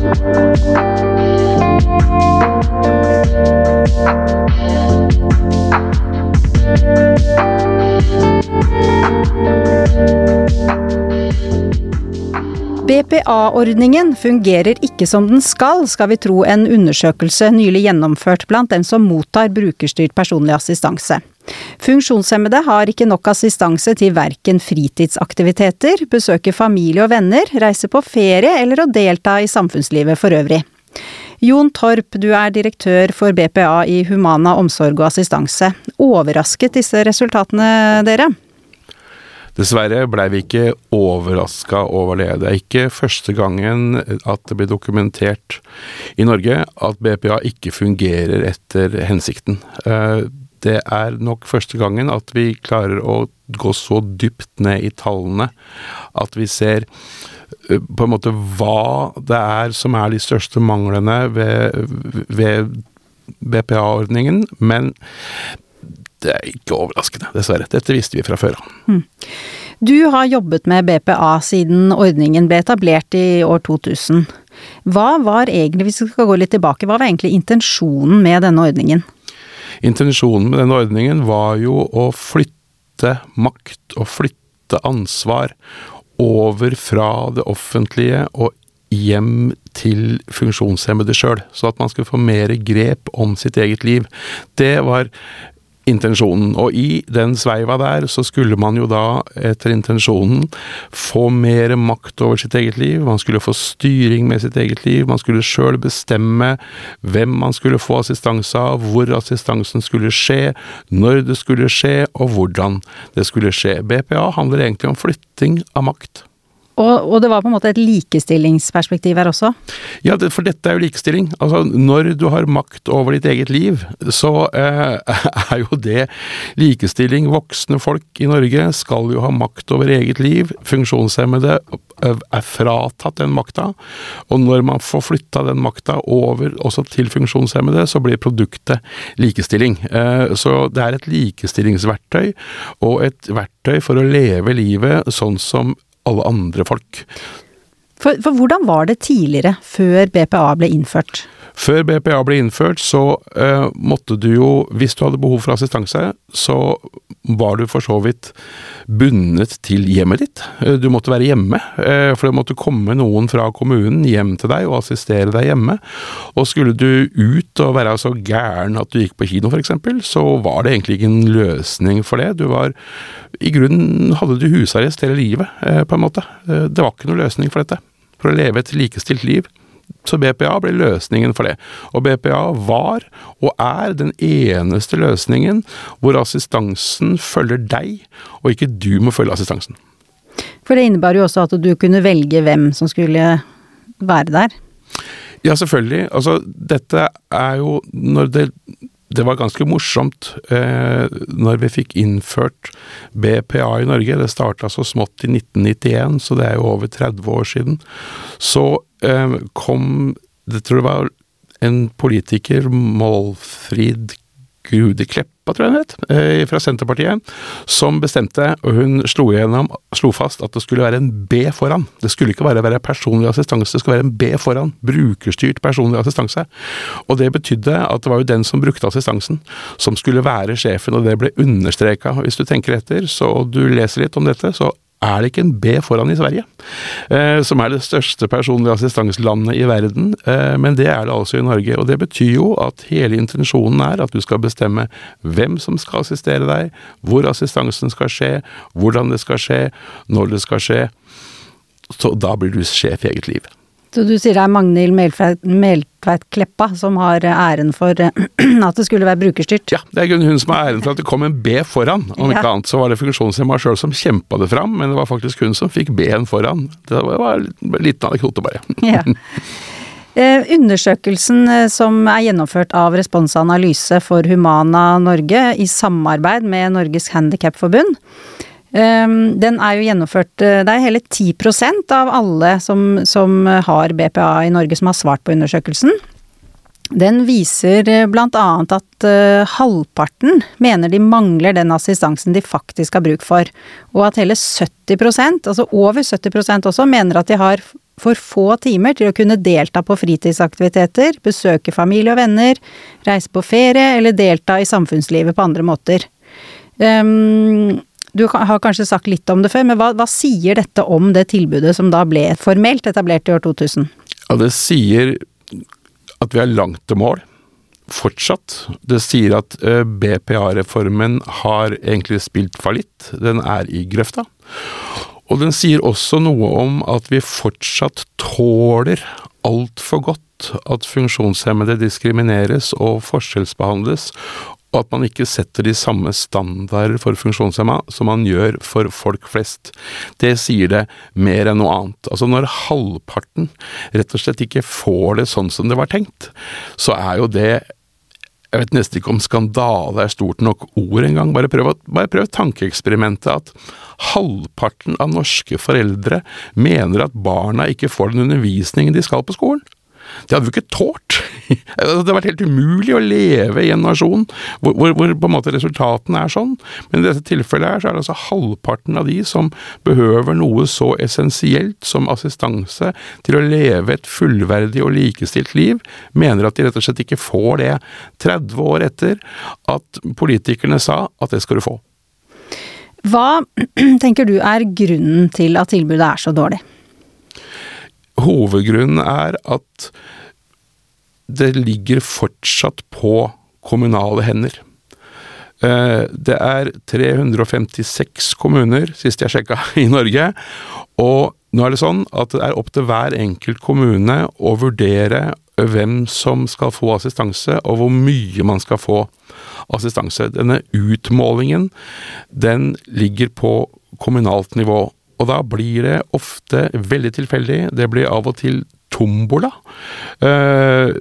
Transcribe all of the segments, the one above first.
Thank BPA-ordningen fungerer ikke som den skal, skal vi tro en undersøkelse nylig gjennomført blant dem som mottar brukerstyrt personlig assistanse. Funksjonshemmede har ikke nok assistanse til verken fritidsaktiviteter, besøke familie og venner, reise på ferie eller å delta i samfunnslivet for øvrig. Jon Torp, du er direktør for BPA i Humana omsorg og assistanse. Overrasket disse resultatene dere? Dessverre blei vi ikke overraska over det. Det er ikke første gangen at det blir dokumentert i Norge at BPA ikke fungerer etter hensikten. Eh, det er nok første gangen at vi klarer å gå så dypt ned i tallene at vi ser eh, på en måte hva det er som er de største manglene ved, ved BPA-ordningen. Men det er ikke overraskende, dessverre. Dette visste vi fra før av. Mm. Du har jobbet med BPA siden ordningen ble etablert i år 2000. Hva var egentlig, hvis vi skal gå litt tilbake, hva var egentlig intensjonen med denne ordningen? Intensjonen med denne ordningen var jo å flytte makt og flytte ansvar over fra det offentlige og hjem til funksjonshemmede sjøl, så at man skulle få mer grep om sitt eget liv. Det var intensjonen. Og i den sveiva der så skulle man jo da, etter intensjonen, få mer makt over sitt eget liv. Man skulle få styring med sitt eget liv. Man skulle sjøl bestemme hvem man skulle få assistanse av, hvor assistansen skulle skje, når det skulle skje, og hvordan det skulle skje. BPA handler egentlig om flytting av makt. Og, og, det var på en måte et likestillingsperspektiv her også? Ja, for dette er jo likestilling. Altså, når du har makt over ditt eget liv, så eh, er jo det likestilling. Voksne folk i Norge skal jo ha makt over eget liv. Funksjonshemmede eh, er fratatt den makta. Og når man får flytta den makta over også til funksjonshemmede, så blir produktet likestilling. Eh, så det er et likestillingsverktøy, og et verktøy for å leve livet sånn som alle andre folk. For, for, hvordan var det tidligere, før BPA ble innført? Før BPA ble innført, så eh, måtte du jo, hvis du hadde behov for assistanse, så var du for så vidt bundet til hjemmet ditt. Uh, du måtte være hjemme, eh, for det måtte komme noen fra kommunen hjem til deg og assistere deg hjemme. Og skulle du ut og være så gæren at du gikk på kino f.eks., så var det egentlig ikke en løsning for det. Du var I grunnen hadde du husarrest hele livet, på en måte. Det var ikke noen løsning for dette. For å leve et likestilt liv. Så BPA ble løsningen for det. Og BPA var, og er, den eneste løsningen hvor assistansen følger deg, og ikke du må følge assistansen. For det innebar jo også at du kunne velge hvem som skulle være der? Ja, selvfølgelig. Altså, dette er jo Når det det var ganske morsomt eh, når vi fikk innført BPA i Norge. Det starta så smått i 1991, så det er jo over 30 år siden. Så eh, kom Det tror jeg var en politiker, Målfrid Gudi Kleppa, tror jeg hun het, eh, fra Senterpartiet, som bestemte, og hun slo, igjennom, slo fast at det skulle være en B foran. Det skulle ikke være personlig assistanse, det skulle være en B foran. Brukerstyrt personlig assistanse. Og det betydde at det var jo den som brukte assistansen, som skulle være sjefen, og det ble understreka. Hvis du tenker etter, så du leser litt om dette, så er det ikke en B foran i Sverige, eh, som er det største personlige assistanselandet i verden, eh, men det er det altså i Norge. Og det betyr jo at hele intensjonen er at du skal bestemme hvem som skal assistere deg, hvor assistansen skal skje, hvordan det skal skje, når det skal skje. Så da blir du sjef i eget liv. Så du sier det er Magnhild Meltveit Kleppa som har æren for at det skulle være brukerstyrt? Ja, det er hun som har æren for at det kom en B foran. Om ikke annet så var det funksjonshemma sjøl som kjempa det fram, men det var faktisk hun som fikk B-en foran. Det var en liten anekdote, bare. Ja. Eh, undersøkelsen eh, som er gjennomført av Responsanalyse for Humana Norge i samarbeid med Norges Handikapforbund, den er jo gjennomført eh, Det er hele 10% av alle som, som, har BPA i Norge som har svart på undersøkelsen. Den viser eh, blant annet at uh, halvparten mener de mangler den assistansen de faktisk har bruk for, og at hele 70% altså over 70% også, mener at de har for få timer til å kunne delta på fritidsaktiviteter, besøke familie og venner, reise på ferie eller delta i samfunnslivet på andre måter. Um, du har kanskje sagt litt om det før, men hva, hva, sier dette om det tilbudet som da ble formelt etablert i år 2000? Ja, Det sier at vi er langt til mål. Fortsatt. Det sier at eh, BPA-reformen har egentlig spilt fallitt. Den er i grøfta. Og den sier også noe om at vi fortsatt tåler altfor godt at funksjonshemmede diskrimineres og forskjellsbehandles, og at man ikke setter de samme standarder for funksjonshemma som man gjør for folk flest. Det sier det mer enn noe annet. Altså når halvparten rett og slett ikke får det sånn som det var tenkt, så er jo det jeg vet nesten ikke om skandale er stort nok ord engang. Bare prøv, bare prøv tankeeksperimentet at halvparten av norske foreldre mener at barna ikke får den undervisningen de skal på skolen. Det hadde vi ikke tålt. Det hadde vært helt umulig å leve i en nasjon hvor, hvor, hvor, på en måte resultatene er sånn. Men i dette tilfellet her, så er det altså halvparten av de som behøver noe så essensielt som assistanse til å leve et fullverdig og likestilt liv, mener at de rett og slett ikke får det 30 år etter at politikerne sa at det skal du få. Hva tenker du er grunnen til at tilbudet er så dårlig? Hovedgrunnen er at det ligger fortsatt på kommunale hender. Eh, det er 356 kommuner, sist jeg sjekka, i Norge. Og nå er det sånn at det er opp til hver enkelt kommune å vurdere hvem som skal få assistanse, og hvor mye man skal få assistanse. Denne utmålingen, den ligger på kommunalt nivå. Og da blir det ofte veldig tilfeldig. Det blir av og til tombola. Uh,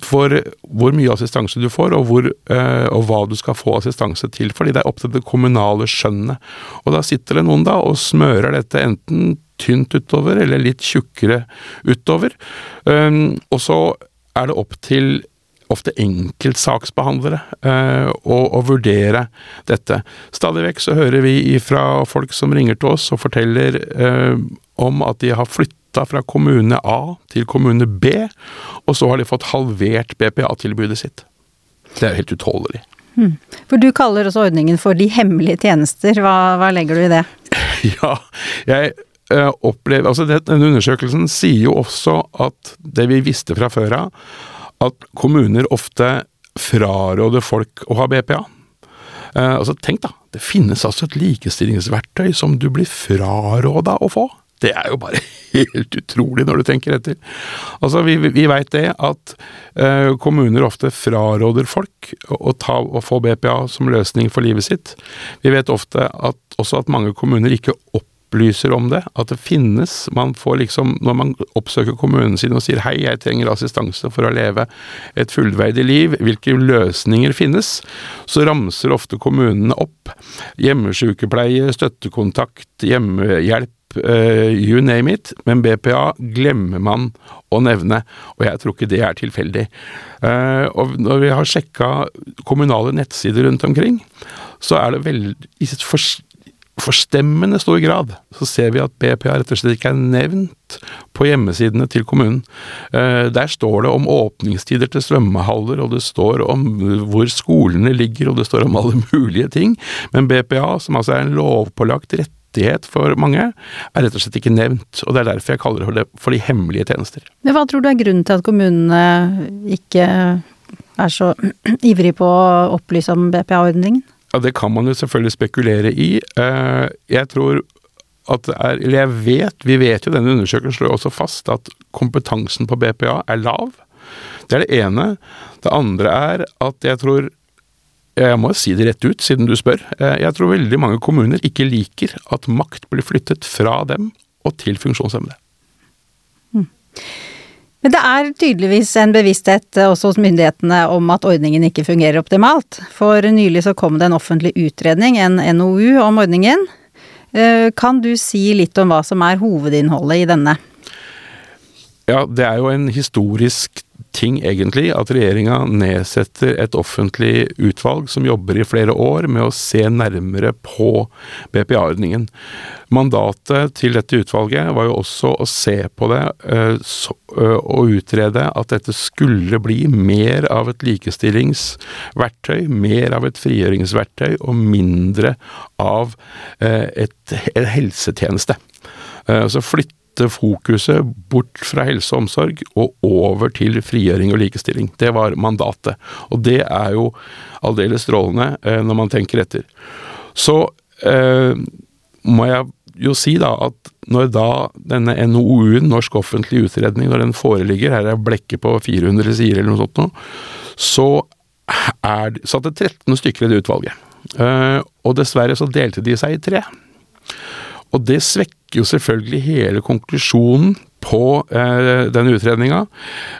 for hvor mye assistanse du får, og, hvor, uh, og, hva du skal få assistanse til. Fordi det er opp til det kommunale skjønnet. Og da sitter det noen da og smører dette enten tynt utover eller litt tjukkere utover. Um, og så er det opp til ofte enkeltsaksbehandlere eh, å, vurdere dette. Stadig vekk så hører vi fra folk som ringer til oss og forteller eh, om at de har flytta fra kommune A til kommune B, og så har de fått halvert BPA-tilbudet sitt. Det er helt utholdelig. Hmm. For du kaller også ordningen for de hemmelige tjenester. Hva, hva legger du i det? ja, jeg eh, opplever Altså, denne undersøkelsen sier jo også at det vi visste fra før av, at kommuner ofte fraråder folk å ha BPA. Eh, altså Tenk da, det finnes altså et likestillingsverktøy som du blir fraråda å få. Det er jo bare helt utrolig når du tenker etter. Altså, Vi, vi veit det at eh, kommuner ofte fraråder folk å, ta, å, få BPA som løsning for livet sitt. Vi vet ofte at, også at mange kommuner ikke opp opplyser om det, at det finnes. Man får liksom, når man oppsøker kommunen sin og sier hei, jeg trenger assistanse for å leve et fullverdig liv, hvilke løsninger finnes, så ramser ofte kommunene opp. Hjemmesykepleie, støttekontakt, hjemmehjelp, Uh, you name it, men BPA glemmer man å nevne, og jeg tror ikke det er tilfeldig. Uh, og når vi har sjekka kommunale nettsider rundt omkring, så er det veldig forstemmende stor grad så ser vi at BPA rett og slett ikke er nevnt på hjemmesidene til kommunen. Eh, der står det om åpningstider til svømmehaller, og det står om hvor skolene ligger, og det står om alle mulige ting, men BPA, som altså er en lovpålagt rettighet for mange, er rett og slett ikke nevnt, og det er derfor jeg kaller det for de hemmelige tjenester. Men Hva tror du er grunnen til at kommunene ikke er så ivrig på å opplyse om BPA-ordningen? Ja, det kan man jo selvfølgelig spekulere i. Eh, jeg tror at det er Eller jeg vet, vi vet jo denne undersøkelsen slår også fast at kompetansen på BPA er lav. Det er det ene. Det andre er at jeg tror jeg må si det rett ut, siden du spør. Eh, jeg tror veldig mange kommuner ikke liker at makt blir flyttet fra dem og til funksjonshemmede. Mm. Men det er tydeligvis en bevissthet eh, også hos myndighetene om at ordningen ikke fungerer optimalt. For nylig så kom det en offentlig utredning, en NOU, om ordningen. Eh, kan du si litt om hva som er hovedinnholdet i denne? Ja, det er jo en historisk ting, egentlig, at regjeringa nedsetter et offentlig utvalg som jobber i flere år med å se nærmere på BPA-ordningen. Mandatet til dette utvalget var jo også å se på det og utrede at dette skulle bli mer av et likestillingsverktøy, mer av et frigjøringsverktøy og mindre av et, et helsetjeneste. Så flytte fokuset bort fra helse og omsorg og over til frigjøring og likestilling. Det var mandatet. Og det er jo aldeles strålende når man tenker etter. Så eh, må jeg jo si da at når da denne NOU-en, Norsk offentlig utredning, når den foreligger, her er blekket på 400 sider eller noe sånt nå, så er satt det 13 stykker i det utvalget. Eh, og dessverre så delte de seg i tre. Og det svekker jo selvfølgelig hele konklusjonen på eh, denne utredninga.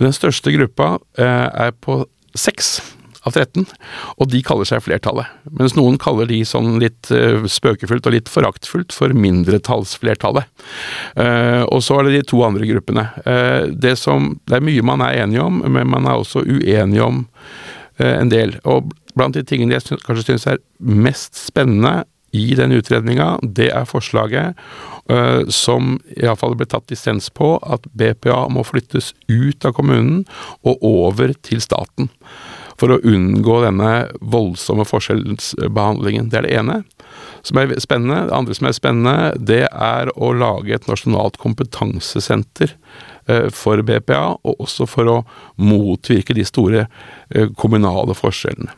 Den største gruppa eh, er på seks av 13, og de kaller seg flertallet. Mens noen kaller de sånn litt eh, spøkefullt og litt foraktfullt for mindretallsflertallet. Eh, og så er det de to andre gruppene. Uh, det, som, det er mye man er enige om, men man er også uenige om en del. Og blant de tingene jeg kanskje synes er mest spennende i den utredninga, det er forslaget uh, som iallfall ble tatt dissens på, at BPA må flyttes ut av kommunen og over til staten for å unngå denne voldsomme forskjellsbehandlingen. Det er det ene som er spennende. Det andre som er spennende, det er å lage et nasjonalt kompetansesenter eh, for BPA, og også for å motvirke de store eh, kommunale forskjellene.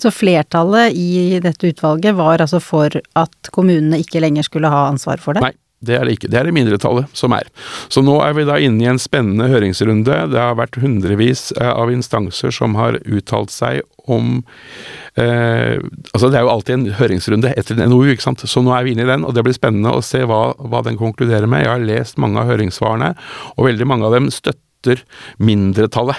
Så flertallet i dette utvalget var altså for at kommunene ikke lenger skulle ha ansvar for det? Nei, det er det ikke. Det er det mindretallet som er. Så nå er vi da inne i en spennende høringsrunde. Det har vært hundrevis eh, av instanser som har uttalt seg om eh, Altså det er jo alltid en høringsrunde etter en NOU, ikke sant. Så nå er vi inne i den, og det blir spennende å se hva, hva den konkluderer med. Jeg har lest mange av høringssvarene, og veldig mange av dem støtter støtter mindretallet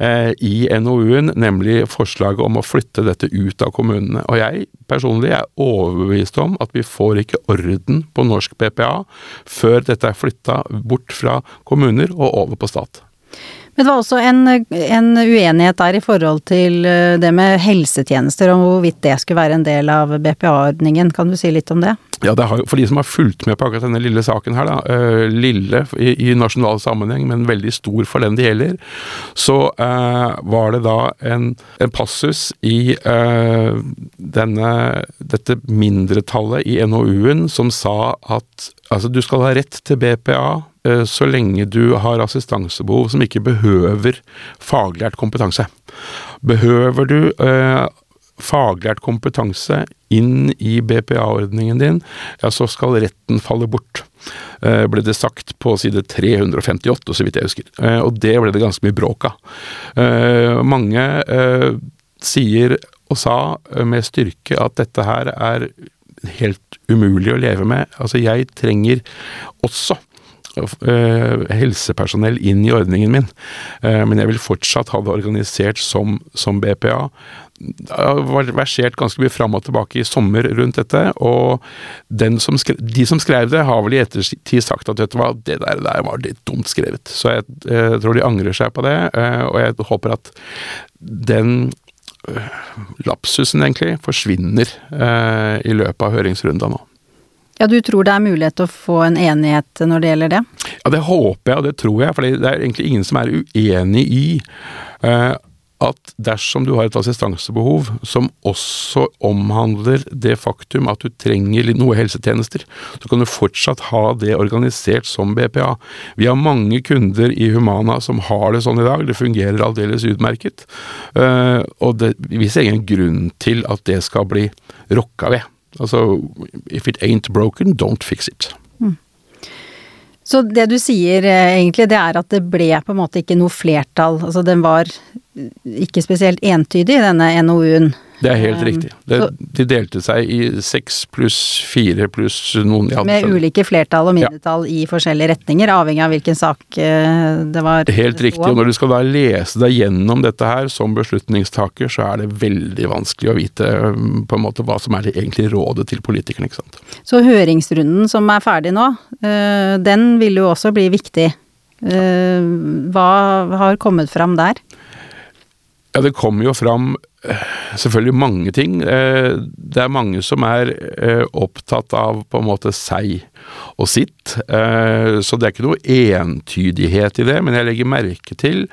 eh, i NOU-en, nemlig forslaget om å flytte dette ut av kommunene. Og jeg personlig er overbevist om at vi får ikke orden på norsk BPA før dette er flytta bort fra kommuner og over på stat. Men det var også en, en, uenighet der i forhold til eh, det med helsetjenester, om hvorvidt det skulle være en del av BPA-ordningen. Kan du si litt om det? Ja, det har, For de som har fulgt med på akkurat denne lille saken her, da, uh, lille i, i, nasjonal sammenheng, men veldig stor for den det gjelder, så uh, var det da en, en passus i uh, denne, dette mindretallet i NOU-en som sa at altså, du skal ha rett til BPA så lenge du har assistansebehov som ikke behøver faglært kompetanse. Behøver du faglært kompetanse inn i BPA-ordningen din, ja, så skal retten falle bort. Eh, ble det sagt på side 358, så vidt jeg husker. Eh, og det ble det ganske mye bråk av. Eh, mange sier og sa med styrke at dette her er helt umulig å leve med. Altså, jeg trenger også helsepersonell inn i ordningen min, men jeg vil fortsatt ha det organisert som, som BPA det har versert ganske mye fram og tilbake i sommer rundt dette, og som skrev, de som skrev det, har vel i ettertid sagt at vet du hva, det der, der var litt dumt skrevet. Så jeg, jeg, tror de angrer seg på det, eh, og jeg håper at den eh, lapsusen, egentlig, forsvinner eh, i løpet av høringsrunda nå. Ja, Du tror det er mulighet til å få en enighet når det gjelder det? Ja, det håper jeg, og det tror jeg, for det er egentlig ingen som er uenig i at dersom du har et assistansebehov som også omhandler det faktum at du trenger noe helsetjenester, så kan du fortsatt ha det organisert som BPA. Vi har mange kunder i Humana som har det sånn i dag, det fungerer aldeles utmerket. Eh, og det, vi ser ingen grunn til at det skal bli rokka ved. Altså, if it ain't broken, don't fix it. Mm. Så det du sier eh, egentlig, det er at det ble på en måte ikke noe flertall. Altså den var ikke spesielt entydig, denne NOU-en. Det er helt um, riktig. Det, de delte seg i seks pluss fire pluss noen ja, Med ulike flertall og mindretall ja. i forskjellige retninger, avhengig av hvilken sak eh, det var. Helt riktig. Og når du skal da lese deg gjennom dette her som beslutningstaker, så er det veldig vanskelig å vite um, på en måte hva som er det egentlige rådet til politikerne, ikke sant. Så høringsrunden som er ferdig nå, eh, den vil jo også bli viktig Eh, hva har kommet fram der? Ja, det kommer jo fram selvfølgelig mange ting. Eh, det er mange som er opptatt av på en måte seg og sitt, så det er ikke noe entydighet i det. Men jeg legger merke til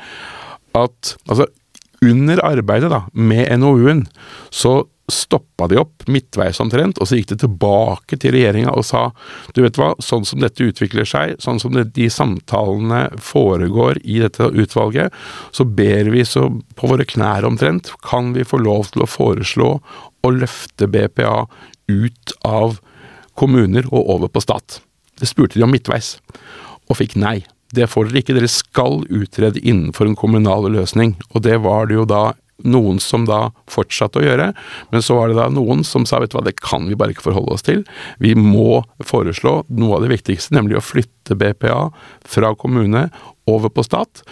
at altså, under arbeidet da, med NOU-en, så stoppa de opp midtveis omtrent, og så gikk de tilbake til regjeringa og sa du vet hva, sånn som dette utvikler seg, sånn som det, de samtalene foregår i dette utvalget, så ber vi så på våre knær omtrent, kan vi få lov til å foreslå å løfte BPA ut av kommuner og over på stat. Det spurte de om midtveis, og fikk nei. Det får dere ikke, dere skal utrede innenfor en kommunal løsning. Og det var det jo da noen som da fortsatte å gjøre, men så var det da noen som sa vet du hva, det kan vi bare ikke forholde oss til. Vi må foreslå noe av det viktigste, nemlig å flytte BPA fra kommune over på stat.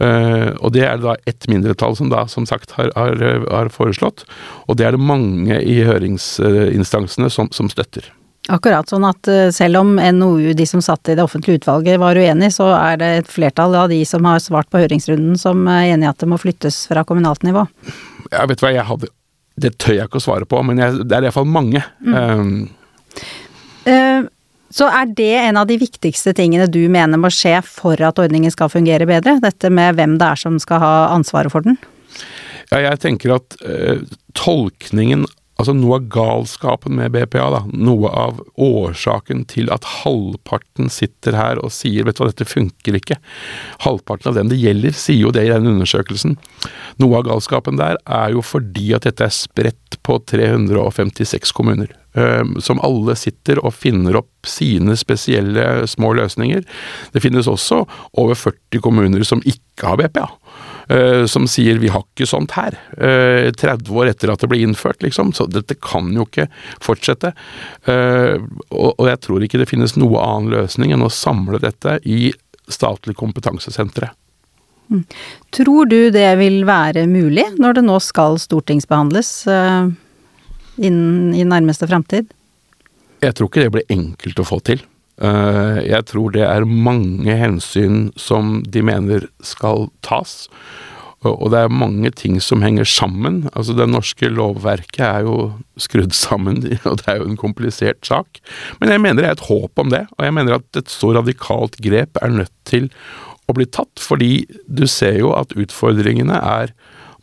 Uh, og det er det da ett mindretall som da som sagt har, har, har, foreslått, og det er det mange i høringsinstansene som, som støtter. Akkurat sånn at eh, selv om NOU, de som satt i det offentlige utvalget var uenig, så er det et flertall av de som har svart på høringsrunden som er enig i at det må flyttes fra kommunalt nivå? Ja, vet du hva, jeg hadde Det tør jeg ikke å svare på, men jeg, det er iallfall mange. Mm. Um, uh, så er det en av de viktigste tingene du mener må skje for at ordningen skal fungere bedre? Dette med hvem det er som skal ha ansvaret for den? Ja, jeg tenker at uh, tolkningen Altså Noe av galskapen med BPA, da, noe av årsaken til at halvparten sitter her og sier vet du hva, dette funker ikke. Halvparten av dem det gjelder, sier jo det i den undersøkelsen. Noe av galskapen der er jo fordi at dette er spredt på 356 kommuner. Som alle sitter og finner opp sine spesielle små løsninger. Det finnes også over 40 kommuner som ikke har BPA. Eh, som sier vi har ikke sånt her, 30 eh, år etter at det ble innført, liksom. Så dette kan jo ikke fortsette. Eh, og jeg tror ikke det finnes noe annen løsning enn å samle dette i statlig kompetansesentre. Mm. Tror du det vil være mulig, når det nå skal stortingsbehandles innen i nærmeste framtid? Jeg tror ikke det blir enkelt å få til. Eh, jeg tror det er mange hensyn som de mener skal tas. Og det er mange ting som henger sammen. Altså Det norske lovverket er jo skrudd sammen, og det er jo en komplisert sak. Men jeg mener det er et håp om det, og jeg mener at et så radikalt grep er nødt til å bli tatt. Fordi du ser jo at utfordringene er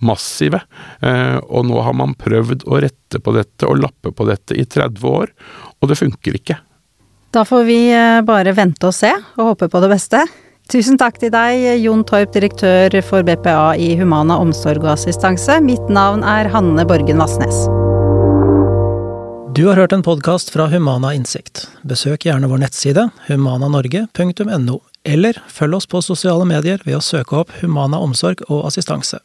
massive. Eh, og nå har man prøvd å rette på dette og lappe på dette i 30 år, og det funker ikke. Da får vi eh, bare vente og se, og håpe på det beste. Tusen takk til deg, Jon Torp, direktør for BPA i Humana omsorg og assistanse. Mitt navn er Hanne Borgen Vassnes. Du har hørt en podkast fra Humana Innsikt. Besøk gjerne vår nettside humananorge.no, eller følg oss på sosiale medier ved å søke opp Humana omsorg og assistanse.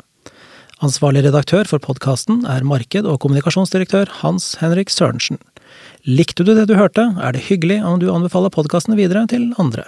Ansvarlig redaktør for podkasten er marked- og kommunikasjonsdirektør Hans Henrik Sørensen. Likte du det du hørte, er det hyggelig om du anbefaler podkasten videre til andre.